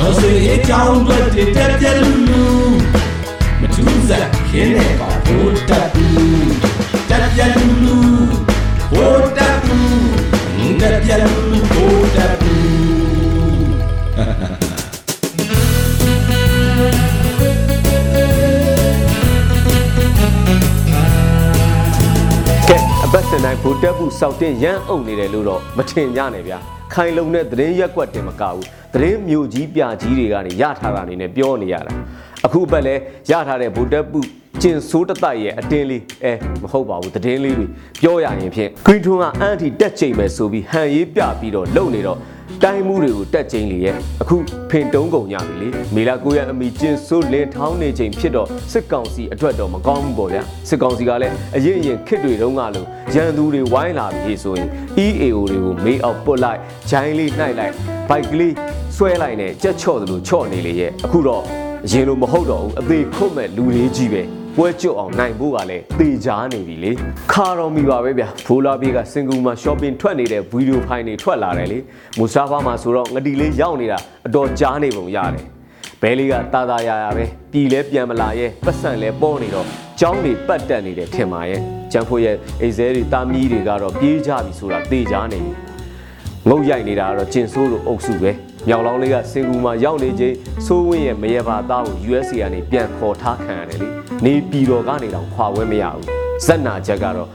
တော်ဆွေအကြောင်းတွေတက်ပြက်လူလူမထူးစားခင်းနေပါဘိုးတက်ဘူးတက်ပြက်လူလူဘိုးတက်ဘူးတက်ပြက်လူလူဘိုးတက်ဘူးကဲအပတ်စင်တိုင်းဗိုလ်တက်ဖို့စောက်တင်ရမ်းအုပ်နေတယ်လို့တော့မထင်ကြနဲ့ဗျာ ခိုင်လုံတဲ့သတင်းရက်ကွက်တင်မကဘူးသတင်းမျိုးကြီးပြကြီးတွေကနေရထားတာနေနဲ့ပြောနေရတာအခုအပတ်လဲရထားတဲ့ဗိုလ်တက်ဖို့ကျင်ဆိုးတတိုက်ရဲ့အတင်းလေးအဲမဟုတ်ပါဘူးသတင်းလေးတွေပြောရရင်ဖြင့်ဂရင်းထွန်းကအန်တီတက်ချိန်ပဲဆိုပြီးဟန်ရေးပြပြီးတော့လုံနေတော့ တိုင်းမှုတွေကိုတက်ချိန်လေရဲ့အခုဖင်တုံးကုန်ကြပြီလေမေလာကိုရအမိကျင်ဆိုးလင်ထောင်းနေချိန်ဖြစ်တော့စစ်ကောင်စီအတွက်တော့မကောင်းဘူးပေါ့ဗျာစစ်ကောင်စီကလည်းအရင်ရင်ခစ်တွေတုန်းကလို့ရန်သူတွေဝိုင်းလာပြီဆိုရင် EAO တွေကိုမေးအောင်ပုတ်လိုက်ဂျိုင်းလေးနှိုက်လိုက်ဘိုက်ကလေးဆွဲလိုက်နဲ့ကြက်ချော့သလိုချော့နေလေရဲ့အခုတော့အရင်လိုမဟုတ်တော့ဘူးအသေးခုတ်မဲ့လူလေးကြီးပဲ ပွဲကျွတ်အောင်နိုင်ဖို့ကလည်းတေချာနေပြီလေခါတော်မီပါပဲဗျဖိုလာပြေးကစင်ကူမှာ shopping ထွက်နေတဲ့ဗီဒီယိုဖိုင်တွေထွက်လာတယ်လေမူဆာဖာမှာဆိုတော့ငတီလေးရောက်နေတာအတော်ကြားနေပုံရတယ်ဘဲလေးကတာတာရရပဲပြည်လဲပြန်မလာရဲ့ပတ်စံလဲပေါ်နေတော့ကျောင်းတွေပတ်တက်နေတယ်ထင်ပါရဲ့ကျန်ဖို့ရဲ့အိဇဲတွေတာမီးတွေကတော့ပြေးကြပြီဆိုတာတေချာနေပြီငုတ်ရိုက်နေတာကတော့ကျင်ဆိုးလိုအုပ်စုပဲမြောက်လောင်းလေးကစင်ကူမှာရောက်နေချိန်စိုးဝင်းရဲ့မရေပါသားကို USA ကနေပြန်ခေါ်ထားခံရတယ်လေ နေပြည်တော်ကနေတော့ခွာဝဲမရဘူးဇက်နာချက်ကတော့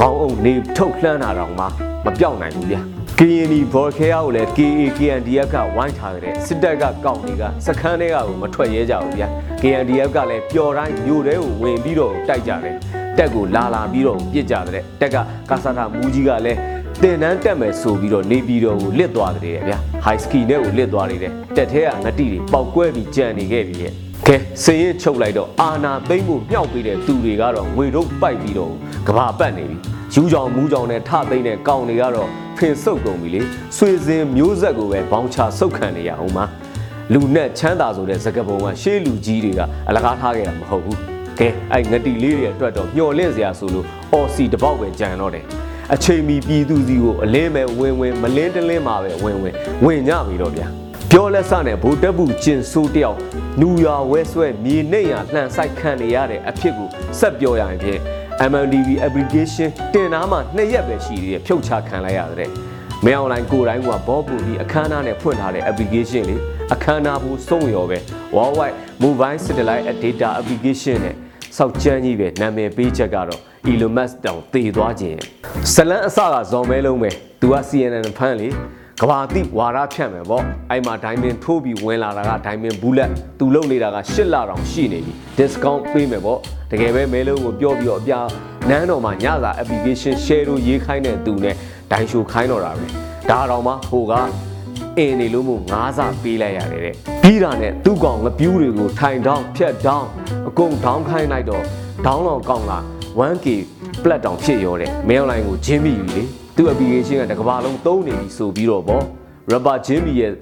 ခေါင်းအုပ်နေထုတ်လှမ်းတာတော့မှမပြောက်နိုင်ဘူးဗျာ KND ဘော်ခဲရကိုလည်း KA KNDF ကဝိုင်းထားကြတဲ့စစ်တပ်ကကောက်တွေကစခန်းတွေကကိုမထွက်ရဲကြဘူးဗျာ KNDF ကလည်းပျော်တိုင်းမြို့ထဲကိုဝင်ပြီးတော့တိုက်ကြတယ်တက်ကိုလာလာပြီးတော့ပြစ်ကြတဲ့တက်ကကာဆာတာမူကြီးကလည်းတင်တန်းတက်မယ်ဆိုပြီးတော့နေပြည်တော်ကိုလစ်သွားတယ်ဗျာ high ski နဲ့ကိုလစ်သွားနေတယ်တက်ထဲကငတိတွေပေါက်ကွဲပြီးကြံနေခဲ့ပြီရဲ့ ကဲစင်ရချုပ်လိုက်တော့အာနာသိမ့်ဖို့မြောက်ပေးတဲ့သူတွေကတော့ငွေတို့ပိုက်ပြီးတော့ကဘာပတ်နေပြီယူကြောင်မူးကြောင်နဲ့ထသိမ့်တဲ့ကောင်တွေကတော့ဖင်ဆုပ်ကုန်ပြီလေဆွေစဉ်မျိုးဆက်ကိုပဲဘောင်းချဆုပ်ခံနေရအောင်ပါလူနဲ့ချမ်းသာဆိုတဲ့စကပုံကရှေးလူကြီးတွေကအလကားထားခဲ့တာမဟုတ်ဘူးကဲအဲ့ငတိလေးတွေအတွက်တော့မျော်လင့်စရာဆိုလို့အော်စီတပေါက်ပဲကြံတော့တယ်အချိန်မီပြည်သူစီကိုအလင်းမဲ့ဝင်ဝင်မလင်းတလင်းမှာပဲဝင်ဝင်ဝင်ညပြီတော့ဗျာ ပြောလက်စနဲ့ဗိုလ်တပ်ဘူးကျင်ဆိုးတယောက်နူရွာဝဲဆွဲမြေနှိမ်ရလှန်ဆိုင်ခံနေရတဲ့အဖြစ်ကိုဆက်ပြောရရင်ဖြင့် MNDB application တင်နာမှာနှစ်ရက်ပဲရှိသေးတယ်ဖြုတ်ချခံလိုက်ရတဲ့မင်းအွန်လိုင်းကိုတိုင်းကဘောပူပြီးအခမ်းအနားနဲ့ဖွင့်ထားတဲ့ application လေးအခမ်းအနားဘူးစုံရောပဲ Worldwide Mobile Satellite Data Application နဲ့စောက်ချမ်းကြီးပဲနာမည်ပေးချက်ကတော့ Elon Musk တောင်တည်သွားခြင်းဇလန်အစကဇော်မဲလုံးပဲသူက CNN ဖန်လေ ကဘာတိဝါရဖြန့်မယ်ပေါ့အဲ့မှာဒိုင်မင်ထိုးပြီးဝင်လာတာကဒိုင်မင်ဘူးလက်သူလုံနေတာက၈လတောင်ရှိနေပြီ discount ပေးမယ်ပေါ့တကယ်ပဲမဲလုံးကိုပြောပြီးတော့အပြာနန်းတော်မှာညစာ application share လို့ရေးခိုင်းတဲ့သူနဲ့ဒိုင်ရှိုခိုင်းတော့တာပဲဒါတော့မှဟိုကအင်းနေလို့မို့ငါးစာပေးလိုက်ရတယ်တဲ့ပြီးတာနဲ့သူ့ကောင်ငပြူးတွေကိုထိုင်တောင်းဖြတ်တောင်းအကုန်တောင်းခိုင်းလိုက်တော့ဒေါင်းလောင်ကောင်းလာ 1K ပလက်တောင်ဖြစ်ရောတဲ့ mail line ကိုဂျင်းမိပြီလေ သူ့ application ကတကဘာလုံးသုံးနေပြီဆိုပြီးတော့ဗော rubber ဂျင်းမိရဲ့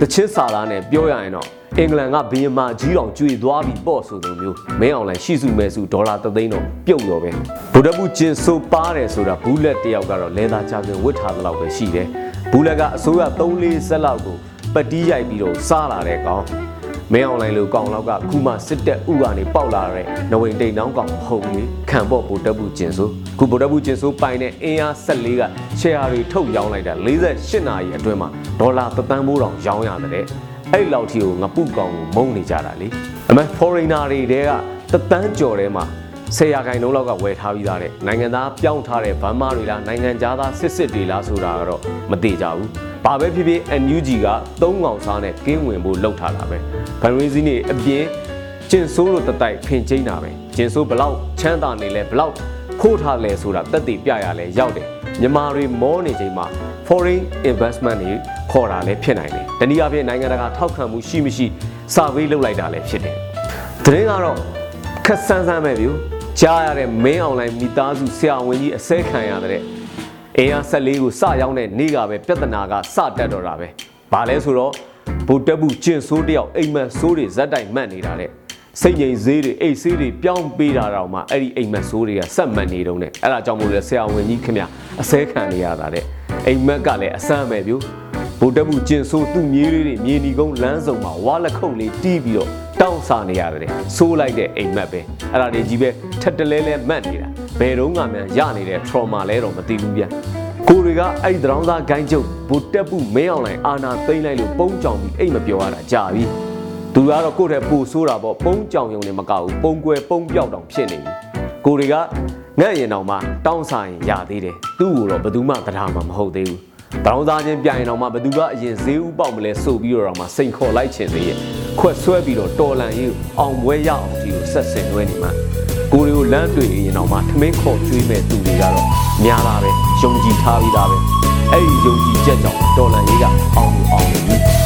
တချစ်စာသားနဲ့ပြောရရင်တော့အင်္ဂလန်ကဘီယမာကြီးတောင်ကျွေသွားပြီပေါ့ဆိုလိုမျိုးမင်းအောင်လိုင်းရှိစုမဲစုဒေါ်လာ3သိန်းတော့ပြုတ်ရောပဲဗုဒ္ဓဘူးကျင်ဆိုပါတယ်ဆိုတာဘူးလက်တယောက်ကတော့လဲသားချပြင်ဝတ်ထားသလောက်ပဲရှိတယ်ဘူးလက်ကအစိုးရ3-4ဆက်လောက်ကိုပတီးရိုက်ပြီးတော့စားလာတဲ့ကောင် မင်းအောင်လိုင်းလိုကောင်လောက်ကခုမှစစ်တက်ဥကနေပေါက်လာတဲ့နဝိန်တိန်တောင်းကောင်မဟုတ်လေခံပေါ့ဗိုလ်တပ်ဘူးကျင်ဆိုခုဗိုလ်တပ်ဘူးကျင်ဆိုပိုင်တဲ့အင်အား14ကရှယ်ယာတွေထုတ်ရောင်းလိုက်တာ48နာရီအတွင်းမှာဒေါ်လာသန်းမိုးတောင်ရောင်းရတဲ့အဲ့လောက်ထိကိုငပုကောင်ကိုမုန်းနေကြတာလေအမေ foreigner တွေတဲကတသန်းကျော်ထဲမှာ ဆယ်ရာခိုင်နှုန်းလောက်ကဝယ်ထားပြီးသားတဲ့နိုင်ငံသားပြောင်းထားတဲ့ဗန်းမာတွေလားနိုင်ငံသားစစ်စစ်တွေလားဆိုတာကတော့မသိကြဘူး။ဘာပဲဖြစ်ဖြစ် NUG ကသုံးကောင်စားနဲ့ကင်းဝင်ဖို့လှုပ်ထားတာပဲ။ဗန်ရီစီနေအပြင်ကျင်ဆိုးလို့တတိုက်ဖင်ချင်းတာပဲ။ကျင်ဆိုးဘလောက်ချမ်းသာနေလဲဘလောက်ခိုးထားလဲဆိုတာတက်တည်ပြရလဲရောက်တယ်။မြန်မာတွေမောနေချိန်မှာ foreign investment တွေခေါ်တာလည်းဖြစ်နိုင်တယ်။တနည်းအားဖြင့်နိုင်ငံတကာထောက်ခံမှုရှိမရှိစာဝေးလုပ်လိုက်တာလည်းဖြစ်တယ်။သတင်းကတော့ခက်ဆန်းဆန်းပဲဗျ။ ကြားရတဲ့မင်းအွန်လိုင်းမိသားစုဆရာဝန်ကြီးအစဲခံရတဲ့အင်အားဆက်လေးကိုစရောက်တဲ့နေ့ကပဲပြဿနာကစတက်တော့တာပဲ။ဘာလဲဆိုတော့ဗိုလ်တပ်ဘူးကျင့်ဆိုးတယောက်အိမ်မက်ဆိုးတွေဇက်တိုင်မှတ်နေတာတဲ့စိတ်ငြိမ်ဈေးတွေအိတ်ဆေးတွေပြောင်းပေးတာတော့မှအဲ့ဒီအိမ်မက်ဆိုးတွေကဆက်မှတ်နေတော့တဲ့အဲ့ဒါကြောင့်မို့လဲဆရာဝန်ကြီးခင်ဗျအစဲခံနေရတာတဲ့အိမ်မက်ကလည်းအဆမ်းပဲဗျ ဗိုလ်တပ်မှုကျင်ဆိုးသူ့မြေးလေးတွေမြေနီကုန်းလမ်းစုံမှာဝါလက်ခုပ်လေးတီးပြီးတော့တောင်းစားနေရတယ်ဆိုးလိုက်တဲ့အိမ်မက်ပဲအဲ့ဒါတွေကြီးပဲထက်တလဲလဲမတ်နေတာဘယ်တော့မှမြန်ရနေတဲ့ trauma လဲတော့မသိဘူးဗျာကိုတွေကအဲ့ဒီတရောင်းသားဂိုင်းကျုပ်ဗိုလ်တပ်မှုမင်းအောင်လိုက်အာနာသိမ့်လိုက်လို့ပုံကြောင်ပြီးအိမ်မပြောရတာကြာပြီသူကတော့ကိုယ့်တဲ့ပူဆိုးတာပေါ့ပုံကြောင်ယုံနေမကဘူးပုံကွယ်ပုံပြောက်တောင်ဖြစ်နေပြီကိုတွေကငန့်ရင်တော့မှတောင်းစားရင်ရသေးတယ်သူ့ကိုတော့ဘယ်သူမှတရားမှမဟုတ်သေးဘူး တရောင်းသားချင်းပြိုင်တော့မှဘယ်သူကအရင်ဈေးဥပေါက်မလဲဆိုပြီးတော့မှစိန်ခေါ်လိုက်ချင်သေးရဲ့ခွက်ဆွဲပြီးတော့တော်လန်ရေးအောင်ပွဲရအောင်ဒီကိုဆက်ဆင်လွဲနေမှာကိုရီကိုလမ်းတွေ့ရင်တော့မှထမင်းခေါ်ကျွေးမဲ့သူတွေကတော့များတာပဲယုံကြည်ထားပြီးသားပဲအဲ့ဒီယုံကြည်ချက်ကြောင့်ဒေါ်လာရေးကအောင်လို့အောင်လို့ပြီ။